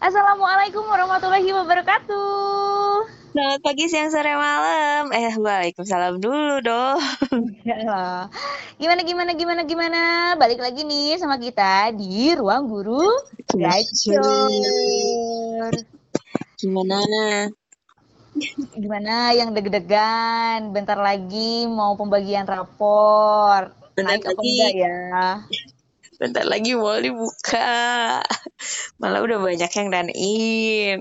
Assalamualaikum warahmatullahi wabarakatuh. Selamat pagi, siang, sore, malam. Eh, waalaikumsalam dulu dong. Gimana gimana gimana gimana? Balik lagi nih sama kita di ruang guru gacor. Gimana? Gimana yang deg-degan? Bentar lagi mau pembagian rapor. Bentar Naik apa lagi. enggak ya? Bentar lagi mau dibuka. Malah udah banyak yang dine in.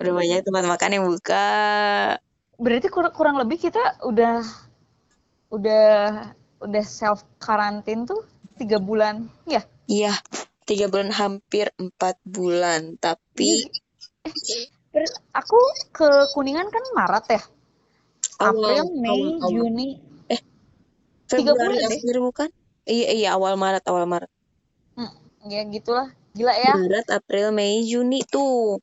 Udah banyak tempat makan yang buka. Berarti kurang, kurang lebih kita udah udah udah self karantin tuh tiga bulan ya? Iya, tiga bulan hampir empat bulan. Tapi Terus aku ke Kuningan kan Maret ya? awal, April, Mei, awal, awal. Juni. Februari bulan deh. akhir bukan? Iya, iya awal Maret, awal Maret. Ya gitulah. Gila ya. Maret, April, Mei, Juni tuh.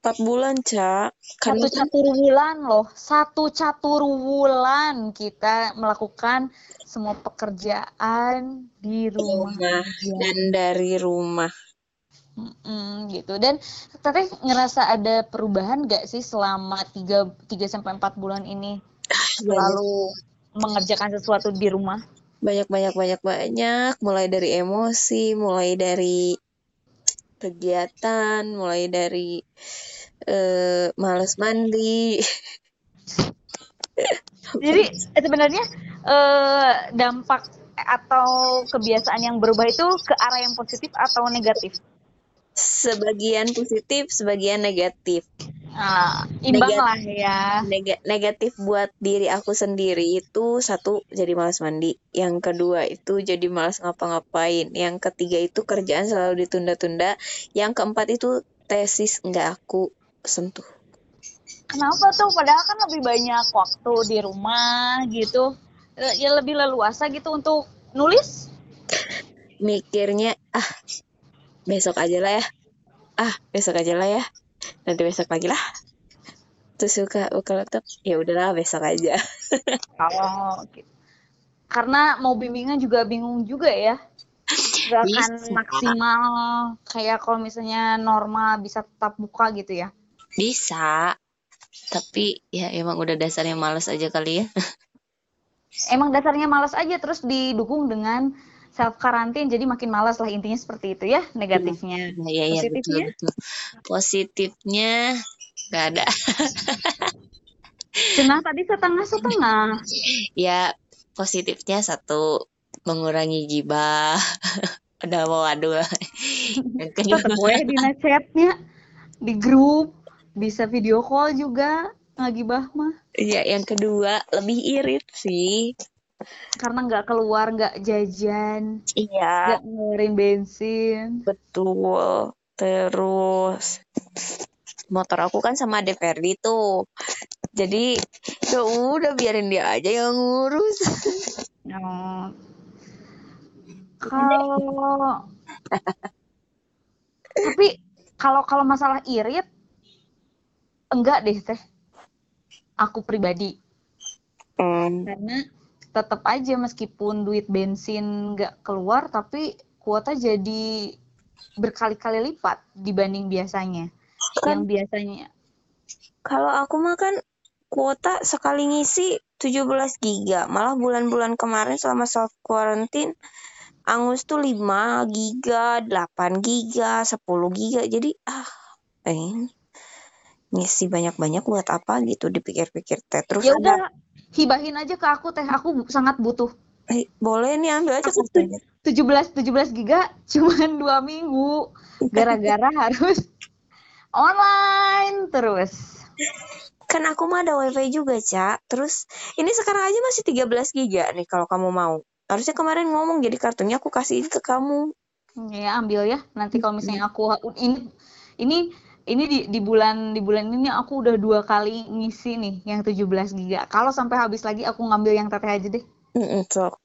Empat bulan, Cak. Karena Satu catur bulan loh. Satu catur bulan kita melakukan semua pekerjaan di rumah. rumah dan dari rumah. Mm-mm, gitu. Dan Teteh ngerasa ada perubahan gak sih selama 3, 3 sampai 4 bulan ini selalu mengerjakan sesuatu di rumah? Banyak, banyak, banyak, banyak. Mulai dari emosi, mulai dari kegiatan, mulai dari eh males mandi. Jadi sebenarnya eh, dampak atau kebiasaan yang berubah itu ke arah yang positif atau negatif? Sebagian positif, sebagian negatif. Nah, imbang Negatif. lah ya. Nega- negatif buat diri aku sendiri itu satu jadi malas mandi, yang kedua itu jadi malas ngapa-ngapain, yang ketiga itu kerjaan selalu ditunda-tunda, yang keempat itu tesis nggak aku sentuh. Kenapa tuh? Padahal kan lebih banyak waktu di rumah gitu. Ya lebih leluasa gitu untuk nulis. Mikirnya ah besok aja lah ya, ah besok aja lah ya, nanti besok lagi lah. Terus suka buka laptop, ya udahlah besok aja. Oh, gitu. Karena mau bimbingan juga bingung juga ya. Gak akan Bisa. maksimal kayak kalau misalnya normal bisa tetap buka gitu ya. Bisa, tapi ya emang udah dasarnya males aja kali ya. Emang dasarnya malas aja terus didukung dengan self karantin jadi makin malas lah intinya seperti itu ya negatifnya. Iya, iya, betul, Positifnya? betul. Positifnya nggak ada. Cenah tadi setengah-setengah. Ya, positifnya satu, mengurangi gibah. Udah mau aduh. Yang kedua, gue di chatnya di grup bisa video call juga ngagibah mah ya, yang kedua lebih irit sih. Karena nggak keluar nggak jajan Iya, nggak ngeluarin bensin betul. Terus motor aku kan sama Ade Ferdi tuh. Jadi ya udah biarin dia aja yang ngurus. Oh. kalau tapi kalau kalau masalah irit enggak deh teh aku pribadi Hmm, karena tetap aja meskipun duit bensin nggak keluar tapi kuota jadi berkali-kali lipat dibanding biasanya yang kan biasanya kalau aku mah kan kuota sekali ngisi 17 giga. Malah bulan-bulan kemarin selama self quarantine angus tuh 5 giga, 8 giga, 10 giga. Jadi ah, eh ngisi banyak-banyak buat apa gitu dipikir-pikir teh. Terus ya ada udah hibahin aja ke aku teh aku sangat butuh eh, boleh nih ambil aja aku katanya. 17 17 giga cuman dua minggu gara-gara harus online terus Kan aku mah ada wifi juga, Cak. Terus ini sekarang aja masih 13 giga nih kalau kamu mau. Harusnya kemarin ngomong jadi kartunya aku kasihin ke kamu. ya ambil ya nanti kalau misalnya aku ini ini ini di, di bulan di bulan ini aku udah dua kali ngisi nih yang 17 giga kalau sampai habis lagi aku ngambil yang teteh aja deh Mm-mm, sok.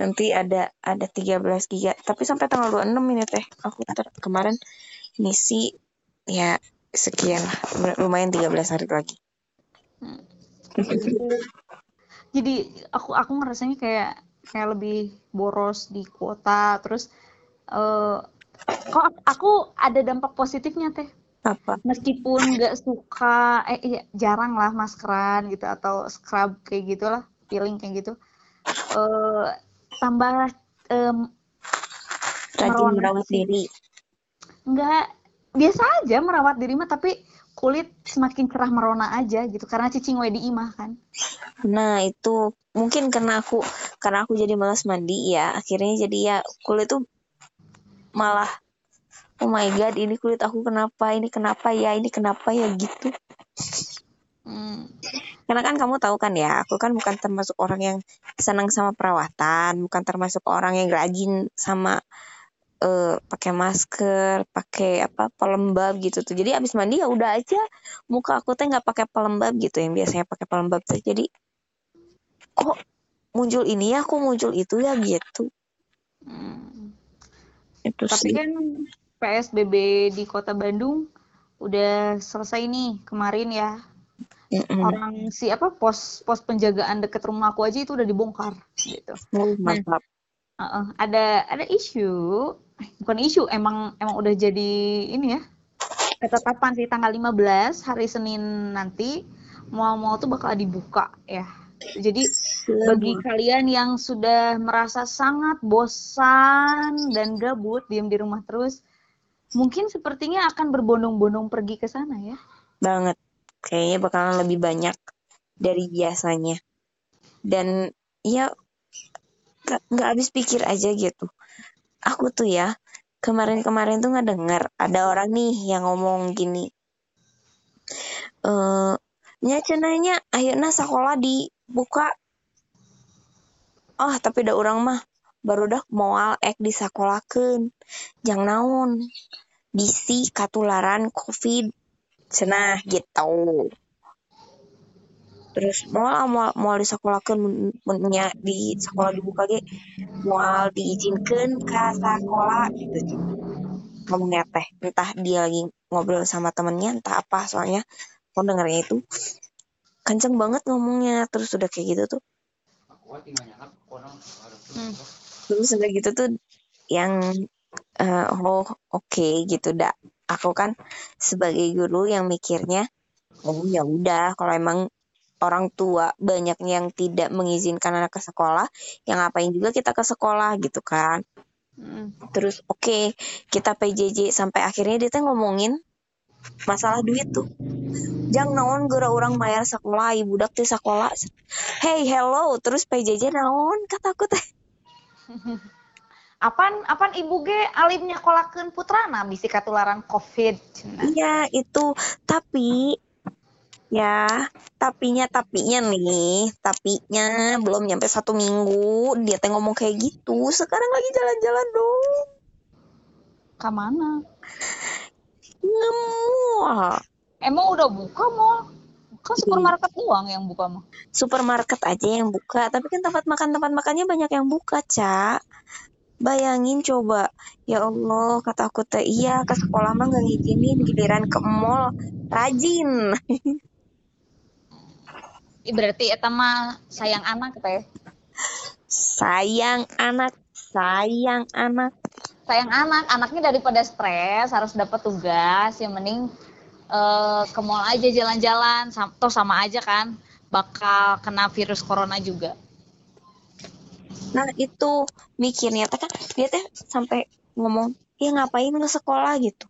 Nanti ada ada 13 giga. Tapi sampai tanggal 26 ini teh. Aku ter- kemarin ngisi ya sekian lah. Lumayan 13 hari lagi. jadi aku aku ngerasanya kayak kayak lebih boros di kuota terus eh kok aku ada dampak positifnya teh Apa? meskipun nggak suka eh iya, jarang lah maskeran gitu atau scrub kayak gitulah peeling kayak gitu eh tambah em, Rajin Merawat diri. nggak biasa aja merawat diri mah tapi kulit semakin cerah merona aja gitu karena cicing we di imah kan Nah, itu mungkin karena aku karena aku jadi malas mandi ya, akhirnya jadi ya kulit tuh malah oh my god, ini kulit aku kenapa? Ini kenapa ya? Ini kenapa ya gitu. Hmm. Karena kan kamu tahu kan ya, aku kan bukan termasuk orang yang senang sama perawatan, bukan termasuk orang yang rajin sama eh pakai masker, pakai apa pelembab gitu tuh. Jadi abis mandi ya udah aja muka aku teh nggak pakai pelembab gitu yang biasanya pakai pelembab tuh. Jadi kok muncul ini ya, kok muncul itu ya gitu. Hmm. Itu Tapi sih. kan PSBB di Kota Bandung udah selesai nih kemarin ya. Mm-mm. Orang si apa pos pos penjagaan deket rumah aku aja itu udah dibongkar gitu. Oh, mantap. Heeh, ada ada isu, bukan isu, emang emang udah jadi ini ya. Ketetapan sih tanggal 15 hari Senin nanti mal-mal tuh bakal dibuka ya. Jadi bagi kalian yang sudah merasa sangat bosan dan gabut diam di rumah terus, mungkin sepertinya akan berbondong-bondong pergi ke sana ya. banget. Kayaknya bakalan lebih banyak dari biasanya. Dan ya nggak habis pikir aja gitu. Aku tuh ya kemarin-kemarin tuh nggak dengar ada orang nih yang ngomong gini. Eh, nya cenanya ayeuna sekolah dibuka. Oh, tapi da orang mah baru dah moal ek disakolahkeun. Jang naon. Bisi katularan covid. Cenah gitu. Terus mau mau mau di sekolah nya di sekolah dibuka ge mau diizinkan ke sekolah gitu. Ngomongnya teh. Entah dia lagi ngobrol sama temennya entah apa soalnya aku dengernya itu kenceng banget ngomongnya. Terus udah kayak gitu tuh. Hmm. Terus udah gitu tuh yang eh, oh oke gitu dah aku kan sebagai guru yang mikirnya oh ya udah kalau emang orang tua banyak yang tidak mengizinkan anak ke sekolah yang ngapain juga kita ke sekolah gitu kan. Hmm. terus oke kita PJJ sampai akhirnya dia teh ngomongin masalah duit tuh. Jang naon geura orang bayar sekolah ibu dak sekolah? Hey hello terus PJJ naon? kataku teh Apan apan ibu ge alim nyakolakeun putrana bisi katularan Covid. Iya itu tapi ya tapinya tapinya nih tapinya belum nyampe satu minggu dia teh ngomong kayak gitu sekarang lagi jalan-jalan dong Ka mana? ngemul Emang udah buka mall? Kan supermarket doang yang buka mah. supermarket aja yang buka tapi kan tempat makan tempat makannya banyak yang buka cak bayangin coba ya Allah kata aku teh iya ke sekolah mah nggak ngizinin giliran ke mall rajin berarti eta mah sayang anak teh. sayang anak sayang anak Sayang anak, anaknya daripada stres harus dapat tugas, yang mending eh, ke mall aja jalan-jalan, sam- toh sama aja kan, bakal kena virus corona juga. Nah itu mikirnya teh kan dia teh sampai ngomong ya ngapain ke sekolah gitu.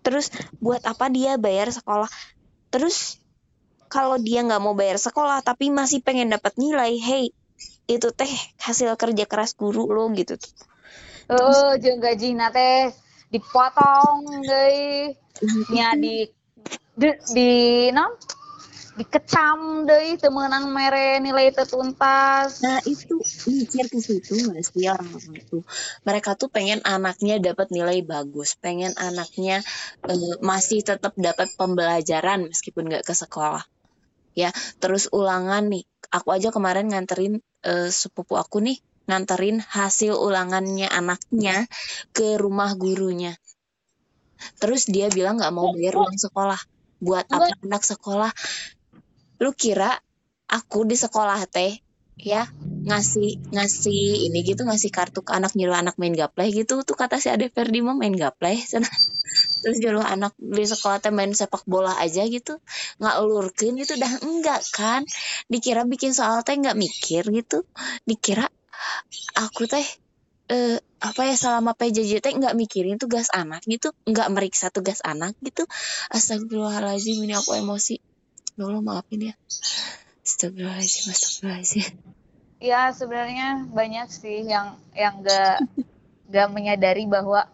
Terus buat apa dia bayar sekolah? Terus kalau dia nggak mau bayar sekolah tapi masih pengen dapat nilai, hey itu teh hasil kerja keras guru lo gitu tuh. Eh, jeung gajina teh dipotong deui, nya di di, di non dikecam deui teu meunang mere nilai teu tuntas. Nah itu mikir ke situ nggak sih orang-orang itu. Mereka tuh pengen anaknya dapat nilai bagus, pengen anaknya eh, masih tetap dapat pembelajaran meskipun nggak ke sekolah. Ya, terus ulangan nih. Aku aja kemarin nganterin eh, sepupu aku nih nganterin hasil ulangannya anaknya ke rumah gurunya. Terus dia bilang nggak mau bayar uang sekolah. Buat apa anak sekolah? Lu kira aku di sekolah teh ya ngasih ngasih ini gitu ngasih kartu ke anak nyuruh anak main gaplay gitu tuh kata si Ade Ferdi mah main gaplay terus nyuruh anak di sekolah teh main sepak bola aja gitu nggak ulurkan gitu dah enggak kan dikira bikin soal teh nggak mikir gitu dikira aku teh eh, apa ya selama PJJ teh nggak mikirin tugas anak gitu. Nggak meriksa tugas anak gitu. Astagfirullahaladzim ini aku emosi. Dulu maafin ya. Astagfirullahaladzim astagfirullahaladzim. Ya sebenarnya banyak sih yang yang gak gak menyadari bahwa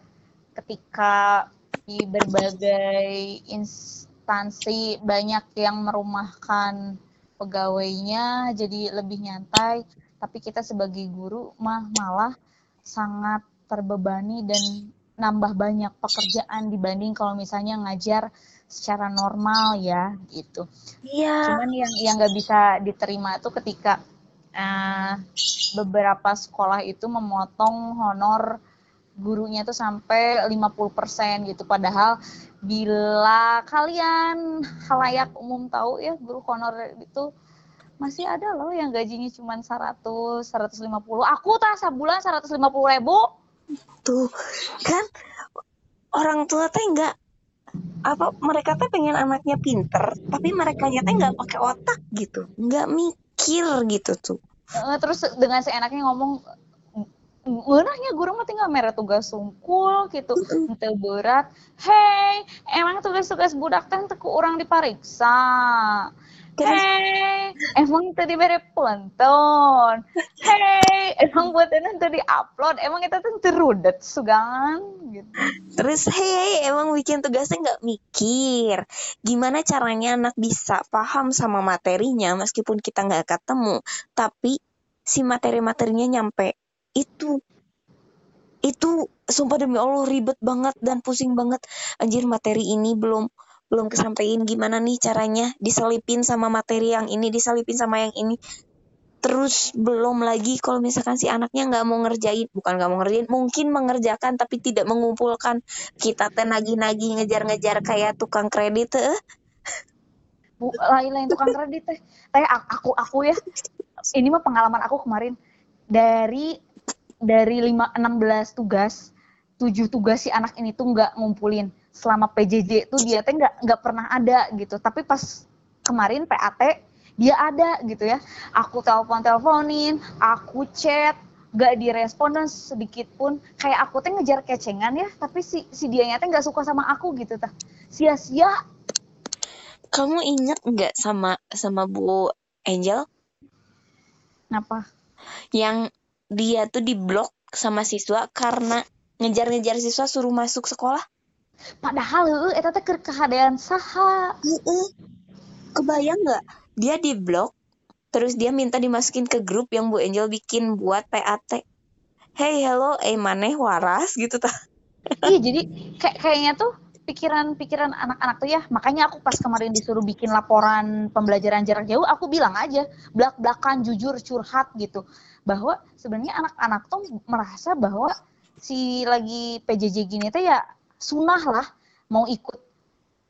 ketika di berbagai instansi banyak yang merumahkan pegawainya jadi lebih nyantai tapi kita sebagai guru mah malah sangat terbebani dan nambah banyak pekerjaan dibanding kalau misalnya ngajar secara normal ya gitu. Iya. Cuman yang yang nggak bisa diterima itu ketika uh, beberapa sekolah itu memotong honor gurunya itu sampai 50% gitu. Padahal bila kalian halayak umum tahu ya guru honor itu masih ada loh yang gajinya cuma 100, 150. Aku tak sebulan 150 ribu. Tuh, kan orang tua teh enggak apa mereka teh pengen anaknya pinter tapi mereka teh nggak pakai otak gitu. Nggak mikir gitu tuh. Terus dengan seenaknya ngomong Ngenahnya guru mah tinggal merah tugas sungkul gitu ente berat. Hei emang tugas-tugas budak teh teku orang dipariksa Hei, emang tadi diberi penonton. Hei, emang buat itu di upload. Emang kita tuh terudet sugan gitu. Terus hei, emang bikin tugasnya nggak mikir. Gimana caranya anak bisa paham sama materinya meskipun kita nggak ketemu, tapi si materi-materinya nyampe. Itu itu sumpah demi Allah ribet banget dan pusing banget. Anjir materi ini belum belum kesampaian gimana nih caranya diselipin sama materi yang ini diselipin sama yang ini. Terus belum lagi kalau misalkan si anaknya nggak mau ngerjain bukan nggak mau ngerjain mungkin mengerjakan tapi tidak mengumpulkan. Kita teh nagih-nagih ngejar-ngejar kayak tukang kredit eh. Bu lain-lain tukang kredit teh. Teh aku aku ya. Ini mah pengalaman aku kemarin. Dari dari lima enam belas tugas tujuh tugas si anak ini tuh nggak ngumpulin. Selama PJJ itu dia teh nggak nggak pernah ada gitu. Tapi pas kemarin PAT dia ada gitu ya. Aku telepon teleponin aku chat gak direspon dan sedikit pun. Kayak aku teh ngejar kecengan ya tapi si si dia teh nggak suka sama aku gitu tah. Sia-sia. Kamu ingat nggak sama sama Bu Angel? Kenapa? Yang dia tuh diblok sama siswa karena ngejar-ngejar siswa suruh masuk sekolah. Padahal itu teh kehadiran saha. Kebayang nggak? Dia di blog terus dia minta dimasukin ke grup yang Bu Angel bikin buat PAT hey hello eh maneh waras gitu ta. Iya jadi kayak kayaknya tuh pikiran-pikiran anak-anak tuh ya. Makanya aku pas kemarin disuruh bikin laporan pembelajaran jarak jauh aku bilang aja belak-belakan jujur curhat gitu. Bahwa sebenarnya anak-anak tuh merasa bahwa si lagi PJJ gini tuh ya sunah lah mau ikut.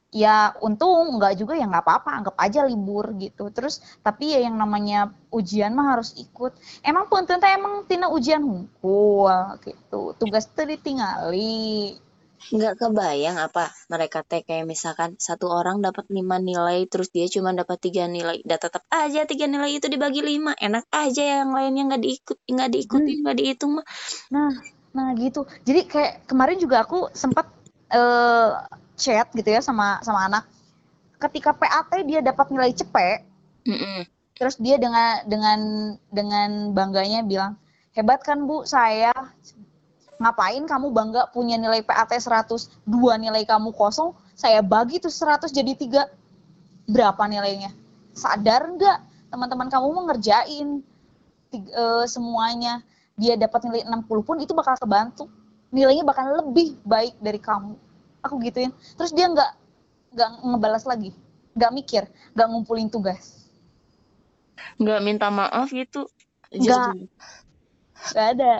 Ya untung nggak juga ya nggak apa-apa anggap aja libur gitu. Terus tapi ya yang namanya ujian mah harus ikut. Emang pun tentu emang tina ujian hukum gitu. Tugas ditinggali nggak kebayang apa mereka teh kayak misalkan satu orang dapat lima nilai terus dia cuma dapat tiga nilai. Dan tetap aja tiga nilai itu dibagi lima. Enak aja yang lainnya nggak diikut nggak diikuti hmm. nggak hmm. dihitung mah. Nah nah gitu. Jadi kayak kemarin juga aku sempat uh, chat gitu ya sama sama anak. Ketika PAT dia dapat nilai cepet mm -mm. terus dia dengan dengan dengan bangganya bilang hebat kan bu? Saya ngapain kamu bangga punya nilai PAT 100 dua nilai kamu kosong saya bagi tuh 100 jadi tiga. Berapa nilainya? Sadar nggak? Teman-teman kamu mau ngerjain tiga, uh, semuanya dia dapat nilai 60 pun itu bakal kebantu. Nilainya bakal lebih baik dari kamu. Aku gituin. Terus dia nggak nggak ngebalas lagi. Nggak mikir. Nggak ngumpulin tugas. Nggak minta maaf gitu. Nggak. Nggak ada.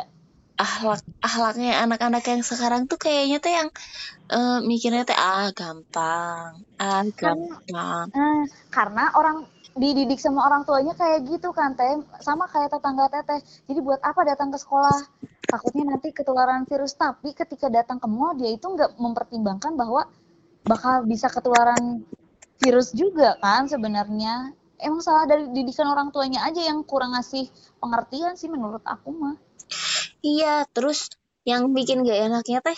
Ahlak ahlaknya anak-anak yang sekarang tuh kayaknya tuh yang uh, mikirnya tuh ah gampang. Ah gampang. karena, uh, karena orang dididik sama orang tuanya kayak gitu kan teh? Sama kayak tetangga teteh. Jadi buat apa datang ke sekolah? Takutnya nanti ketularan virus. Tapi ketika datang ke mall dia itu nggak mempertimbangkan bahwa bakal bisa ketularan virus juga kan sebenarnya. Emang salah dari didikan orang tuanya aja yang kurang ngasih pengertian sih menurut aku mah. Iya terus yang bikin gak enaknya teh?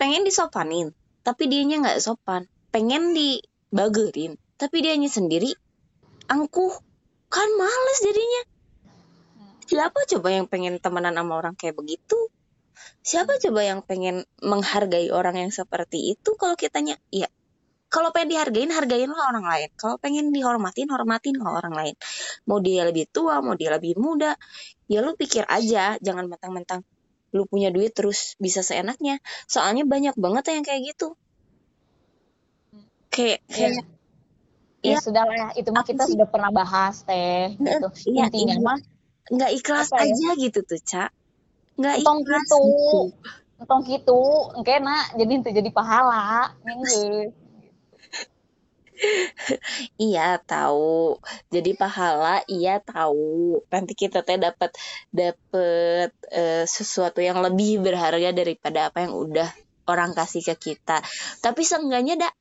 Pengen disopanin tapi dianya nggak sopan. Pengen dibagerin tapi dianya sendiri angkuh. Kan males jadinya. Siapa coba yang pengen temenan sama orang kayak begitu? Siapa coba yang pengen menghargai orang yang seperti itu? Kalau kitanya ya kalau pengen dihargain hargainlah orang lain. Kalau pengen dihormatin hormatin orang lain. Mau dia lebih tua mau dia lebih muda ya lu pikir aja. Jangan mentang-mentang lu punya duit terus bisa seenaknya. Soalnya banyak banget yang kayak gitu. Kayak kayak ya, ya sudah lah ya itu mah kita sih? sudah pernah bahas teh gitu iya, intinya iya. mah nggak ikhlas Apa ya? aja gitu tuh cak nggak Tong ikhlas gitu. gitu entong gitu engkena jadi itu jadi pahala minggu Iya tahu. Jadi pahala iya tahu. Nanti kita teh dapat dapat eh, sesuatu yang lebih berharga daripada apa yang udah orang kasih ke kita. Tapi seenggaknya dak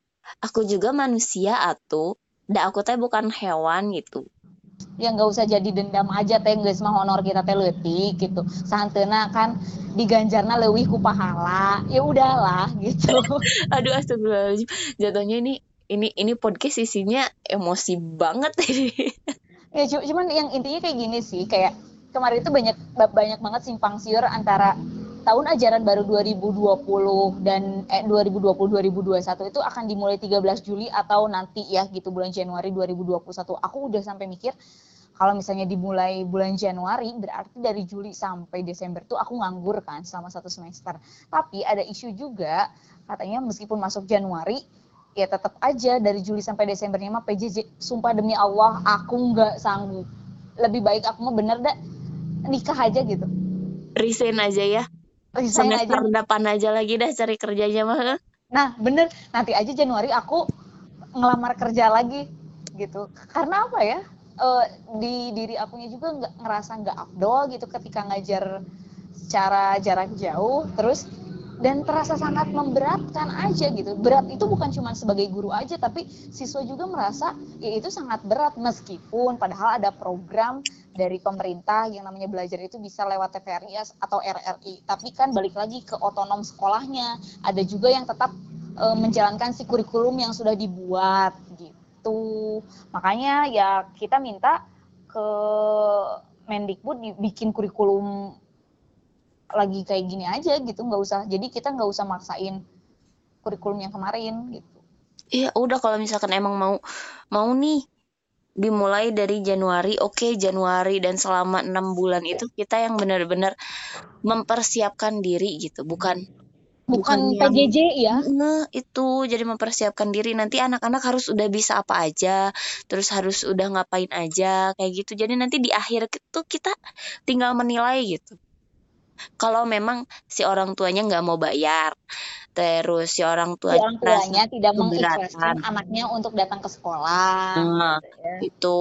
aku juga manusia atuh. Dak aku teh bukan hewan gitu. ya nggak usah jadi dendam aja teh geus mah honor kita teh leutik gitu santena kan diganjarna leuwih ku pahala ya udahlah gitu Aduh astagfirullahaladzim. Jatuhnya ini ini ini podcast isinya emosi banget ini. ya cu- cuman yang intinya kayak gini sih kayak kemarin itu banyak ba- banyak banget simpang siur antara tahun ajaran baru 2020 dan eh 2020 2021 itu akan dimulai 13 Juli atau nanti ya gitu bulan Januari 2021 aku udah sampai mikir kalau misalnya dimulai bulan Januari berarti dari Juli sampai Desember tuh aku nganggur kan selama satu semester. Tapi ada isu juga katanya meskipun masuk Januari ya tetap aja dari Juli sampai Desembernya mah PJJ sumpah demi Allah aku nggak sanggup. Lebih baik aku mah bener dah nikah aja gitu. Resign aja ya. Resign aja Semester depan aja lagi dah cari kerjanya mah. nah bener. Nanti aja Januari aku ngelamar kerja lagi gitu. Karena apa ya? Eh, di diri akunya juga nggak ngerasa nggak afdol gitu ketika ngajar secara jarak jauh terus dan terasa sangat memberatkan aja gitu. Berat itu bukan cuma sebagai guru aja tapi siswa juga merasa ya itu sangat berat. Meskipun padahal ada program dari pemerintah yang namanya belajar itu bisa lewat TVRI atau RRI tapi kan balik lagi ke otonom sekolahnya. Ada juga yang tetap eh, menjalankan si kurikulum yang sudah dibuat gitu. Makanya ya kita minta ke Mendikbud dibikin kurikulum lagi kayak gini aja gitu. Nggak usah jadi kita nggak usah maksain kurikulum yang kemarin gitu. Iya udah kalau misalkan emang mau mau nih dimulai dari Januari. Oke Januari dan selama enam bulan itu kita yang benar-benar mempersiapkan diri gitu. Bukan bukan yang- PJJ ya? Nah, itu. Jadi mempersiapkan diri. Nanti anak-anak harus udah bisa apa aja. Terus harus udah ngapain aja kayak gitu. Jadi nanti di akhir itu kita tinggal menilai gitu kalau memang si orang tuanya nggak mau bayar terus si orang si tuanya orang tuanya tidak mengikhlaskan anaknya untuk datang ke sekolah Nah, gitu ya. itu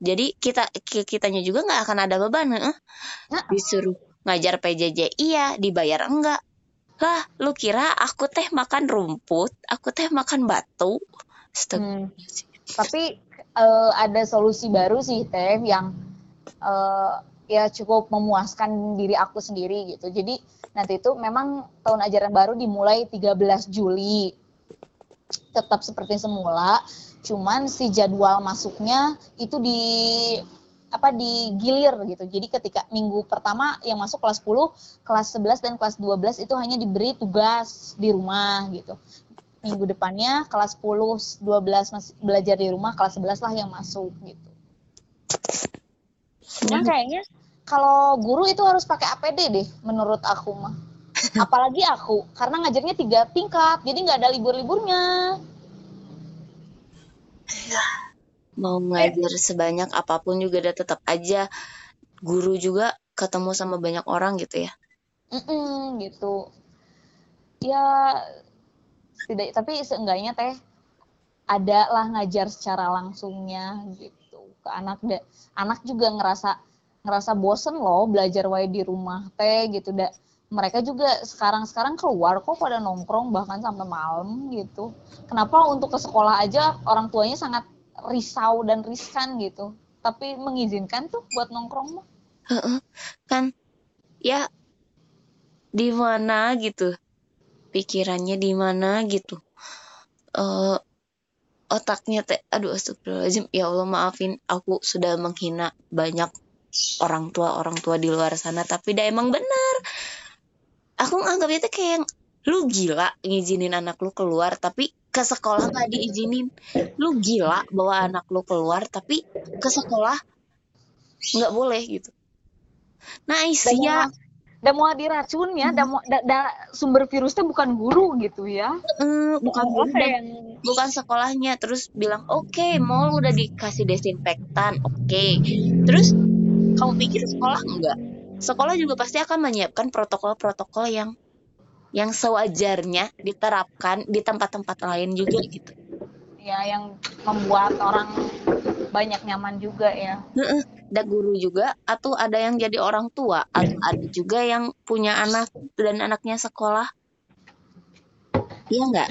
jadi kita ki- kitanya juga nggak akan ada beban eh. Nah. disuruh ngajar PJJ iya dibayar enggak lah lu kira aku teh makan rumput aku teh makan batu. Hmm. tapi eh, ada solusi baru sih teh yang eh, ya cukup memuaskan diri aku sendiri gitu jadi nanti itu memang tahun ajaran baru dimulai 13 Juli tetap seperti semula cuman si jadwal masuknya itu di apa digilir gitu. Jadi ketika minggu pertama yang masuk kelas 10, kelas 11 dan kelas 12 itu hanya diberi tugas di rumah gitu. Minggu depannya kelas 10, 12 masih belajar di rumah, kelas 11 lah yang masuk gitu. Cuman kayaknya kalau guru itu harus pakai APD deh menurut aku mah. Apalagi aku, karena ngajarnya tiga tingkat, jadi nggak ada libur-liburnya. mau ngajar sebanyak apa pun juga udah tetap aja guru juga ketemu sama banyak orang gitu ya Mm-mm, gitu. Ya tidak tapi seenggaknya teh ada lah ngajar secara langsungnya gitu ke anak da, anak juga ngerasa ngerasa bosen loh belajar wae di rumah teh gitu da mereka juga sekarang-sekarang keluar kok pada nongkrong bahkan sampai malam gitu. Kenapa untuk ke sekolah aja orang tuanya sangat risau dan riskan gitu. Tapi mengizinkan tuh buat nongkrong mah. kan ya di mana gitu pikirannya di mana gitu uh, otaknya teh aduh astagfirullahaladzim ya Allah maafin aku sudah menghina banyak orang tua orang tua di luar sana tapi dah emang benar aku nganggap itu kayak lu gila ngizinin anak lu keluar tapi ke sekolah nggak diizinin lu gila bawa anak lu keluar tapi ke sekolah nggak boleh gitu nah ya dan mau diracun ya, dan mau da, da, sumber virusnya bukan guru gitu ya. Mm, bukan guru dan bukan sekolahnya. Terus bilang, oke, okay, mau udah dikasih desinfektan, oke. Okay. Terus kamu pikir sekolah enggak? sekolah juga pasti akan menyiapkan protokol-protokol yang yang sewajarnya diterapkan di tempat-tempat lain juga gitu. Ya, yang membuat orang banyak nyaman juga ya. Ada guru juga atau ada yang jadi orang tua atau ada juga yang punya anak dan anaknya sekolah. Iya enggak?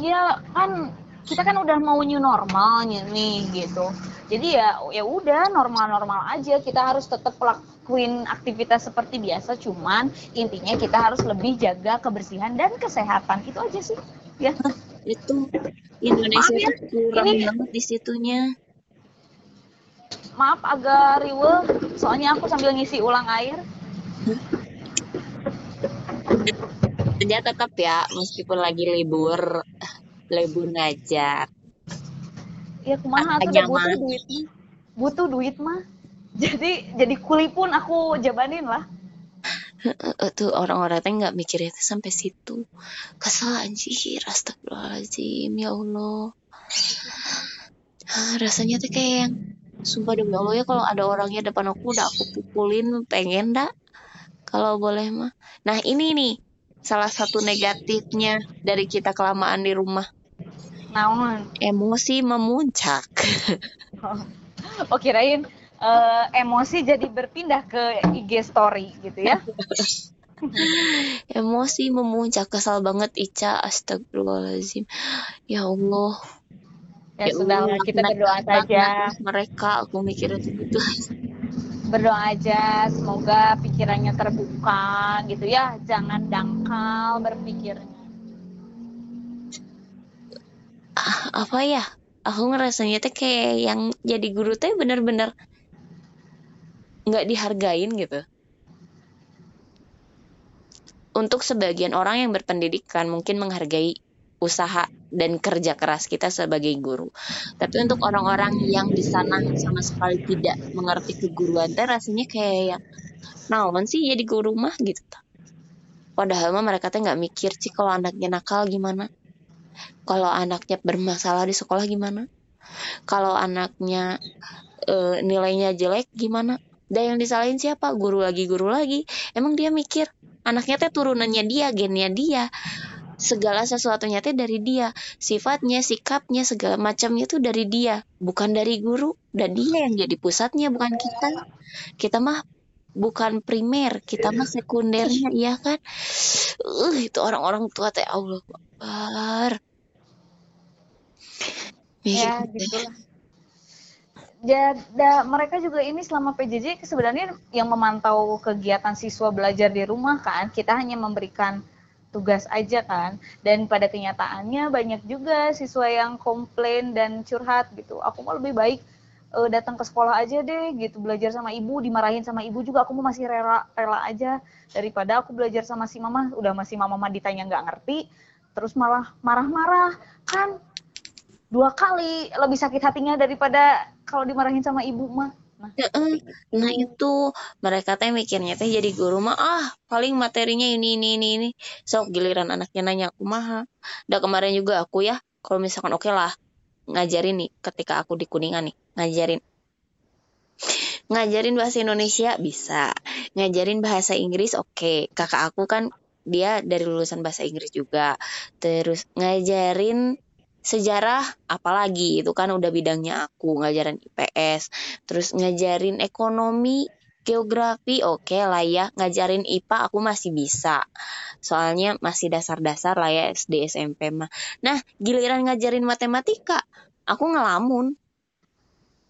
Iya kan kita kan udah mau new normalnya nih gitu. Jadi ya ya udah normal-normal aja. Kita harus tetap lakuin aktivitas seperti biasa. Cuman intinya kita harus lebih jaga kebersihan dan kesehatan. Itu aja sih. Ya. Itu Indonesia ya. kurang Ini... banget di situnya. Maaf agak riwe, soalnya aku sambil ngisi ulang air. Kerja tetap ya, meskipun lagi libur lebu ngajar ya kumaha tuh butuh duit butuh duit mah. Jadi jadi kuli pun aku jabanin lah. Tuh orang-orang teh nggak mikir itu sampai situ. Kesel anjir astagfirullahaladzim ya Allah. Rasanya tuh kayak yang sumpah demi Allah ya kalau ada orangnya depan aku udah aku pukulin pengen dak kalau boleh mah. Nah ini nih salah satu negatifnya dari kita kelamaan di rumah naon? Emosi memuncak. Oh, oh kirain uh, emosi jadi berpindah ke IG story gitu ya? Emosi memuncak kesal banget Ica. Astagfirullahaladzim. Ya Allah. Ya, ya sudah Allah, kita berdoa saja. mereka. Aku mikirnya begitu berdoa aja semoga pikirannya terbuka gitu ya. Jangan dangkal berpikirnya apa ya aku ngerasanya tuh kayak yang jadi guru tuh bener-bener nggak dihargain gitu untuk sebagian orang yang berpendidikan mungkin menghargai usaha dan kerja keras kita sebagai guru. Tapi untuk orang-orang yang di sana sama sekali tidak mengerti keguruan, teh rasanya kayak naon sih jadi guru mah gitu. Padahal mah mereka tuh nggak mikir sih kalau anaknya nakal gimana kalau anaknya bermasalah di sekolah gimana? Kalau anaknya e, nilainya jelek gimana? Dan yang disalahin siapa? Guru lagi guru lagi. Emang dia mikir anaknya teh turunannya dia gennya dia. Segala sesuatunya teh dari dia. Sifatnya sikapnya segala macamnya tuh dari dia. Bukan dari guru. Dan dia yang jadi pusatnya bukan kita. Kita mah bukan primer. Kita mah sekundernya iya kan? Uh itu orang-orang tua teh Allah ya gitu lah ya da, mereka juga ini selama PJJ sebenarnya yang memantau kegiatan siswa belajar di rumah kan kita hanya memberikan tugas aja kan. Dan pada kenyataannya banyak juga siswa yang komplain dan curhat gitu. Aku mau lebih baik uh, datang ke sekolah aja deh gitu belajar sama ibu dimarahin sama ibu juga. Aku mau masih rela rela aja. Daripada aku belajar sama si mama udah masih mama mama ditanya nggak ngerti terus malah marah-marah. Kan dua kali lebih sakit hatinya daripada kalau dimarahin sama ibu mah. Nah, nah itu mereka teh mikirnya teh jadi guru mah ah paling materinya ini ini ini ini. Sok giliran anaknya nanya aku mah udah kemarin juga aku ya kalau misalkan oke okay lah ngajarin nih ketika aku di kuningan nih ngajarin. Ngajarin bahasa Indonesia? Bisa. Ngajarin bahasa Inggris? Oke. Okay. kakak aku kan dia dari lulusan bahasa Inggris juga. Terus ngajarin sejarah apalagi itu kan udah bidangnya aku ngajarin IPS terus ngajarin ekonomi geografi oke okay lah ya ngajarin IPA aku masih bisa. Soalnya masih dasar-dasar lah ya SD SMP mah. Nah giliran ngajarin matematika aku ngelamun.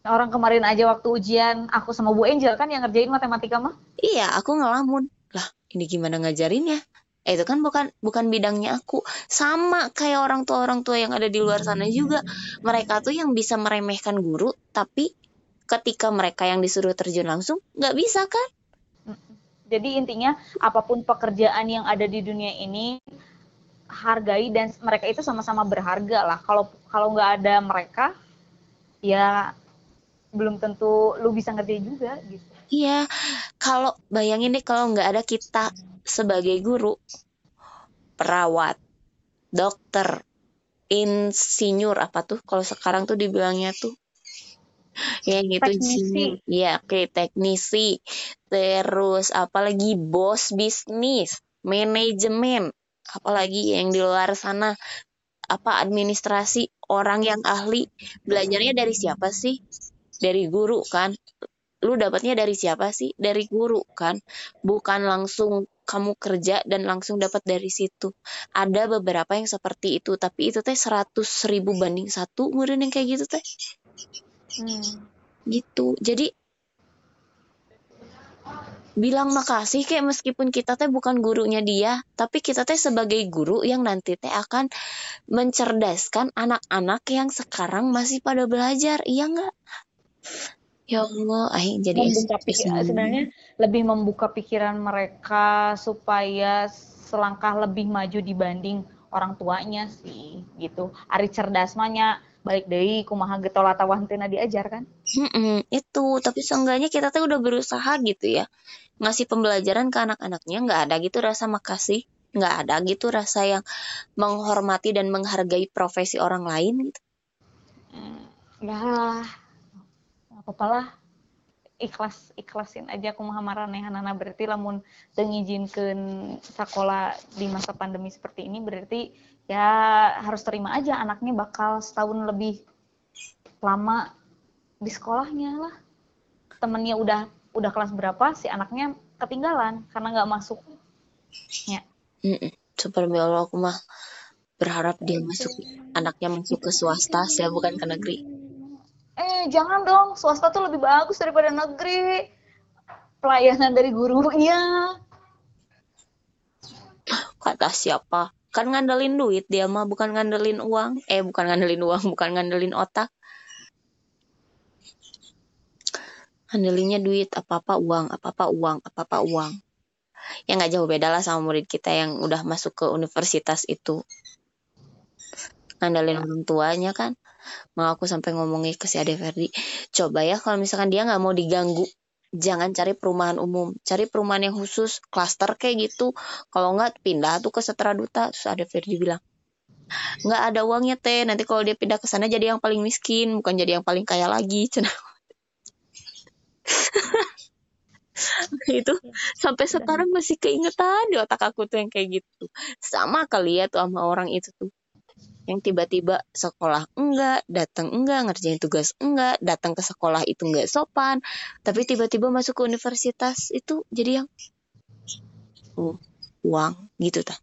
Orang kemarin aja waktu ujian aku sama Bu Angel kan yang ngerjain matematika mah. Iya aku ngelamun. Lah ini gimana ngajarinnya eh, itu kan bukan bukan bidangnya aku. Sama kayak orang tua orang tua yang ada di luar sana juga. Mereka tuh yang bisa meremehkan guru tapi ketika mereka yang disuruh terjun langsung nggak bisa kan? Jadi intinya apa pun pekerjaan yang ada di dunia ini hargai dan mereka itu sama-sama berharga lah. Kalau kalau nggak ada mereka ya belum tentu lu bisa ngerti juga gitu. Iya. Kalau bayangin deh kalau nggak ada kita sebagai guru, perawat, dokter, insinyur apa tuh kalau sekarang tuh dibilangnya tuh? Ya gitu teknisi. ya oke okay, teknisi. Terus apalagi bos bisnis manajemen. Apalagi yang di luar sana apa administrasi orang yang ahli. Belajarnya dari siapa sih? Dari guru kan? Lu dapatnya dari siapa sih? Dari guru kan? Bukan langsung kamu kerja dan langsung dapat dari situ. Ada beberapa yang seperti itu, tapi itu teh seratus ribu banding satu, kemudian yang kayak gitu teh. Hmm. Gitu. Jadi bilang makasih kayak meskipun kita teh bukan gurunya dia, tapi kita teh sebagai guru yang nanti teh akan mencerdaskan anak-anak yang sekarang masih pada belajar, iya nggak? Ya Allah, aing jadi membuka pikiran, sebenarnya lebih membuka pikiran mereka supaya selangkah lebih maju dibanding orang tuanya sih gitu. Ari cerdas mahnya balik dari kumaha getola tawantena diajar kan? Hmm, itu, tapi seenggaknya kita tuh udah berusaha gitu ya. Ngasih pembelajaran ke anak-anaknya nggak ada gitu rasa makasih, nggak ada gitu rasa yang menghormati dan menghargai profesi orang lain gitu. Hmm, ya apalah ikhlas ikhlasin aja aku maranehana berarti lamun tengizinkan sekolah di masa pandemi seperti ini berarti ya harus terima aja anaknya bakal setahun lebih lama di sekolahnya lah. Temennya udah udah kelas berapa si anaknya ketinggalan karena nggak masuk. Ya. Super Allah aku mah berharap dia masuk anaknya masuk ke swasta saya bukan ke negeri eh jangan dong swasta tuh lebih bagus daripada negeri. Pelayanan dari gurunya. Kata siapa? Kan ngandelin duit dia mah bukan ngandelin uang. Eh bukan ngandelin uang bukan ngandelin otak. Ngandelinnya duit apa apa uang apa apa uang apa apa uang. Ya nggak jauh beda lah sama murid kita yang udah masuk ke universitas itu. Ngandelin orang tuanya kan mau aku sampai ngomongin ke si Ade Ferdi. Coba ya kalau misalkan dia nggak mau diganggu jangan cari perumahan umum. Cari perumahan yang khusus klaster kayak gitu. Kalau nggak pindah tuh ke Setra Duta terus Ade Ferdi bilang. Nggak ada uangnya teh. Nanti kalau dia pindah ke sana jadi yang paling miskin bukan jadi yang paling kaya lagi itu sampai sekarang masih keingetan di otak aku tuh yang kayak gitu. Sama kali ya tuh sama orang itu tuh yang tiba-tiba sekolah enggak, datang enggak, ngerjain tugas enggak, datang ke sekolah itu enggak sopan, tapi tiba-tiba masuk ke universitas itu jadi yang uh, uang gitu ta.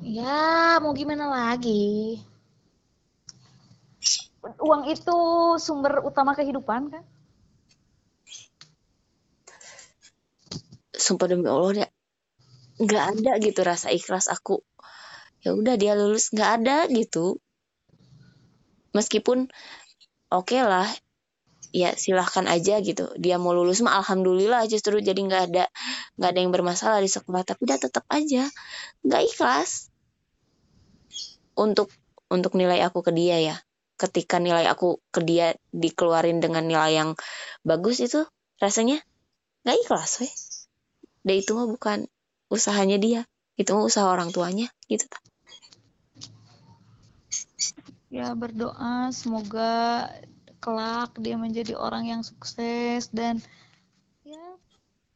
Ya, mau gimana lagi? Uang itu sumber utama kehidupan kan? Sumpah demi Allah ya, nggak ada gitu rasa ikhlas aku ya udah dia lulus nggak ada gitu. Meskipun oke okay lah ya silahkan aja gitu. Dia mau lulus mah alhamdulillah justru jadi nggak ada nggak ada yang bermasalah di sekolah. Tapi dia tetap aja nggak ikhlas. Untuk untuk nilai aku ke dia ya. Ketika nilai aku ke dia dikeluarin dengan nilai yang bagus itu rasanya nggak ikhlas weh. Dan itu mah bukan usahanya dia itu mah usaha orang tuanya gitu tak ya berdoa semoga kelak dia menjadi orang yang sukses dan ya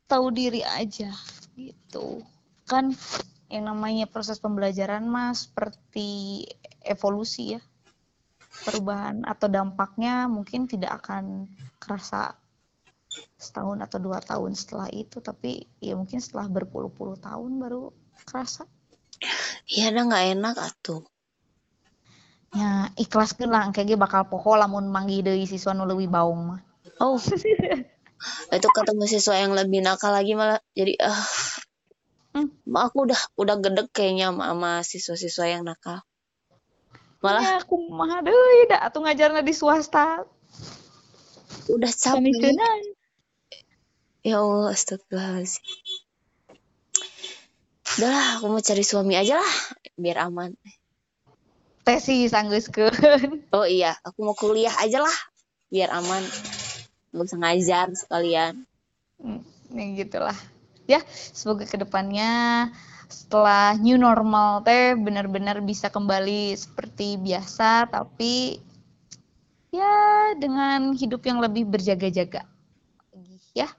tahu diri aja gitu. Kan yang namanya proses pembelajaran mas seperti evolusi ya. Perubahan atau dampaknya mungkin tidak akan kerasa setahun atau dua tahun setelah itu tapi ya mungkin setelah berpuluh-puluh tahun baru kerasa. Iya dah nggak enak atuh. Ya ikhlas lah kayak bakal poho lamun manggi dari siswa nu leuwih baung mah Oh, itu ketemu siswa yang lebih nakal lagi malah jadi ah Hmm. aku udah udah gedek kayaknya sama, sama siswa-siswa yang nakal. Malah ya aku mah deui da atuh ngajarna di swasta udah capek. Ya Allah, astagfirullahaladzim. Udah lah, aku mau cari suami aja lah, biar aman. Tesis anggeuskeun Oh iya, aku mau kuliah aja lah, biar aman. Gak usah ngajar sekalian. Hmm, ya gitulah. Ya, semoga ke depannya setelah new normal teh benar-benar bisa kembali seperti biasa, tapi ya dengan hidup yang lebih berjaga-jaga. Ya,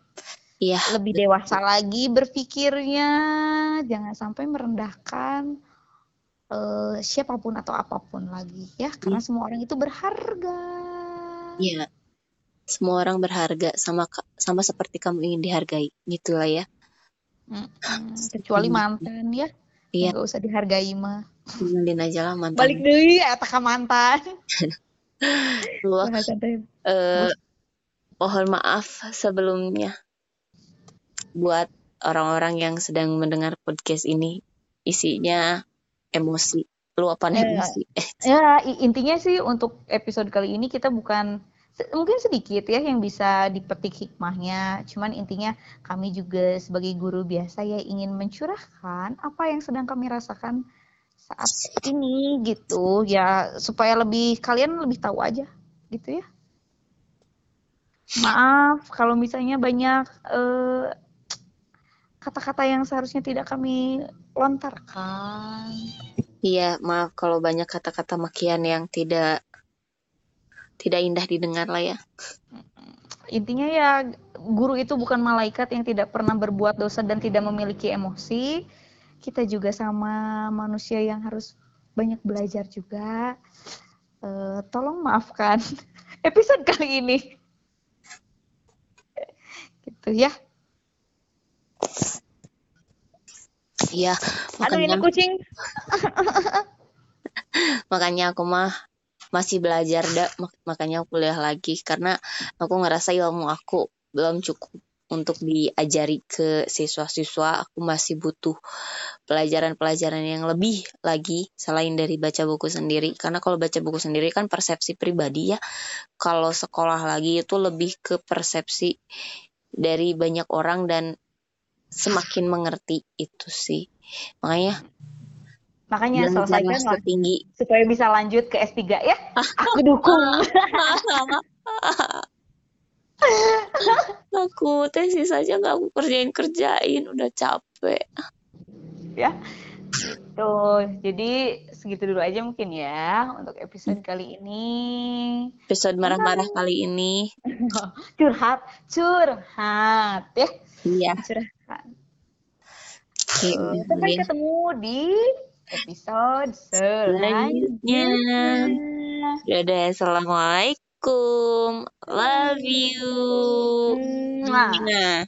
Iya, lebih dewasa lagi berpikirnya, jangan sampai merendahkan eh, siapa pun atau apa pun lagi ya, karena semua orang itu berharga. iya. Semua orang berharga sama sama seperti kamu ingin dihargai, gitulah ya. Mm-mm, kecuali mantan ya, Iya, nggak usah dihargai mah. tinggalin aja lah mantan. balik deui eta ka mantan. Wah, teh. eh, mohon maaf sebelumnya buat orang-orang yang sedang mendengar podcast ini isinya emosi, luapan Eh, emosi. Eh, Ya, intinya sih untuk episode kali ini kita bukan mungkin sedikit ya yang bisa dipetik hikmahnya. Cuman intinya kami juga sebagai guru biasa ya ingin mencurahkan apa yang sedang kami rasakan saat ini gitu ya supaya lebih kalian lebih tahu aja gitu ya. Maaf kalau misalnya banyak eh, kata-kata yang seharusnya tidak kami lontarkan. Iya, maaf kalau banyak kata-kata makian yang tidak tidak indah didengar lah ya. intinya ya guru itu bukan malaikat yang tidak pernah berbuat dosa dan tidak memiliki emosi. Kita juga sama manusia yang harus banyak belajar juga. Eh, tolong maafkan episode kali ini. Gitu ya. Iya, Aduh ini makanya kucing. makanya aku mah masih belajar dah, mak- makanya aku kuliah lagi karena aku ngerasa ilmu aku belum cukup untuk diajari ke siswa-siswa. Aku masih butuh pelajaran-pelajaran yang lebih lagi selain dari baca buku sendiri. Karena kalau baca buku sendiri kan persepsi pribadi ya. Kalau sekolah lagi itu lebih ke persepsi dari banyak orang dan semakin mengerti itu sih. Makanya Makanya selesaikan lah setinggi supaya bisa lanjut ke S3 ya. Aku dukung. aku tesis aja nggak aku kerjain kerjain udah capek ya. Tuh, jadi segitu dulu aja mungkin ya untuk episode kali ini. episode marah-marah kali ini. Curhat curhat ya. Iya. Curhat. Dulu ya. ketemu di episode selanjutnya. dadah assalamualaikum. Love you. Nah.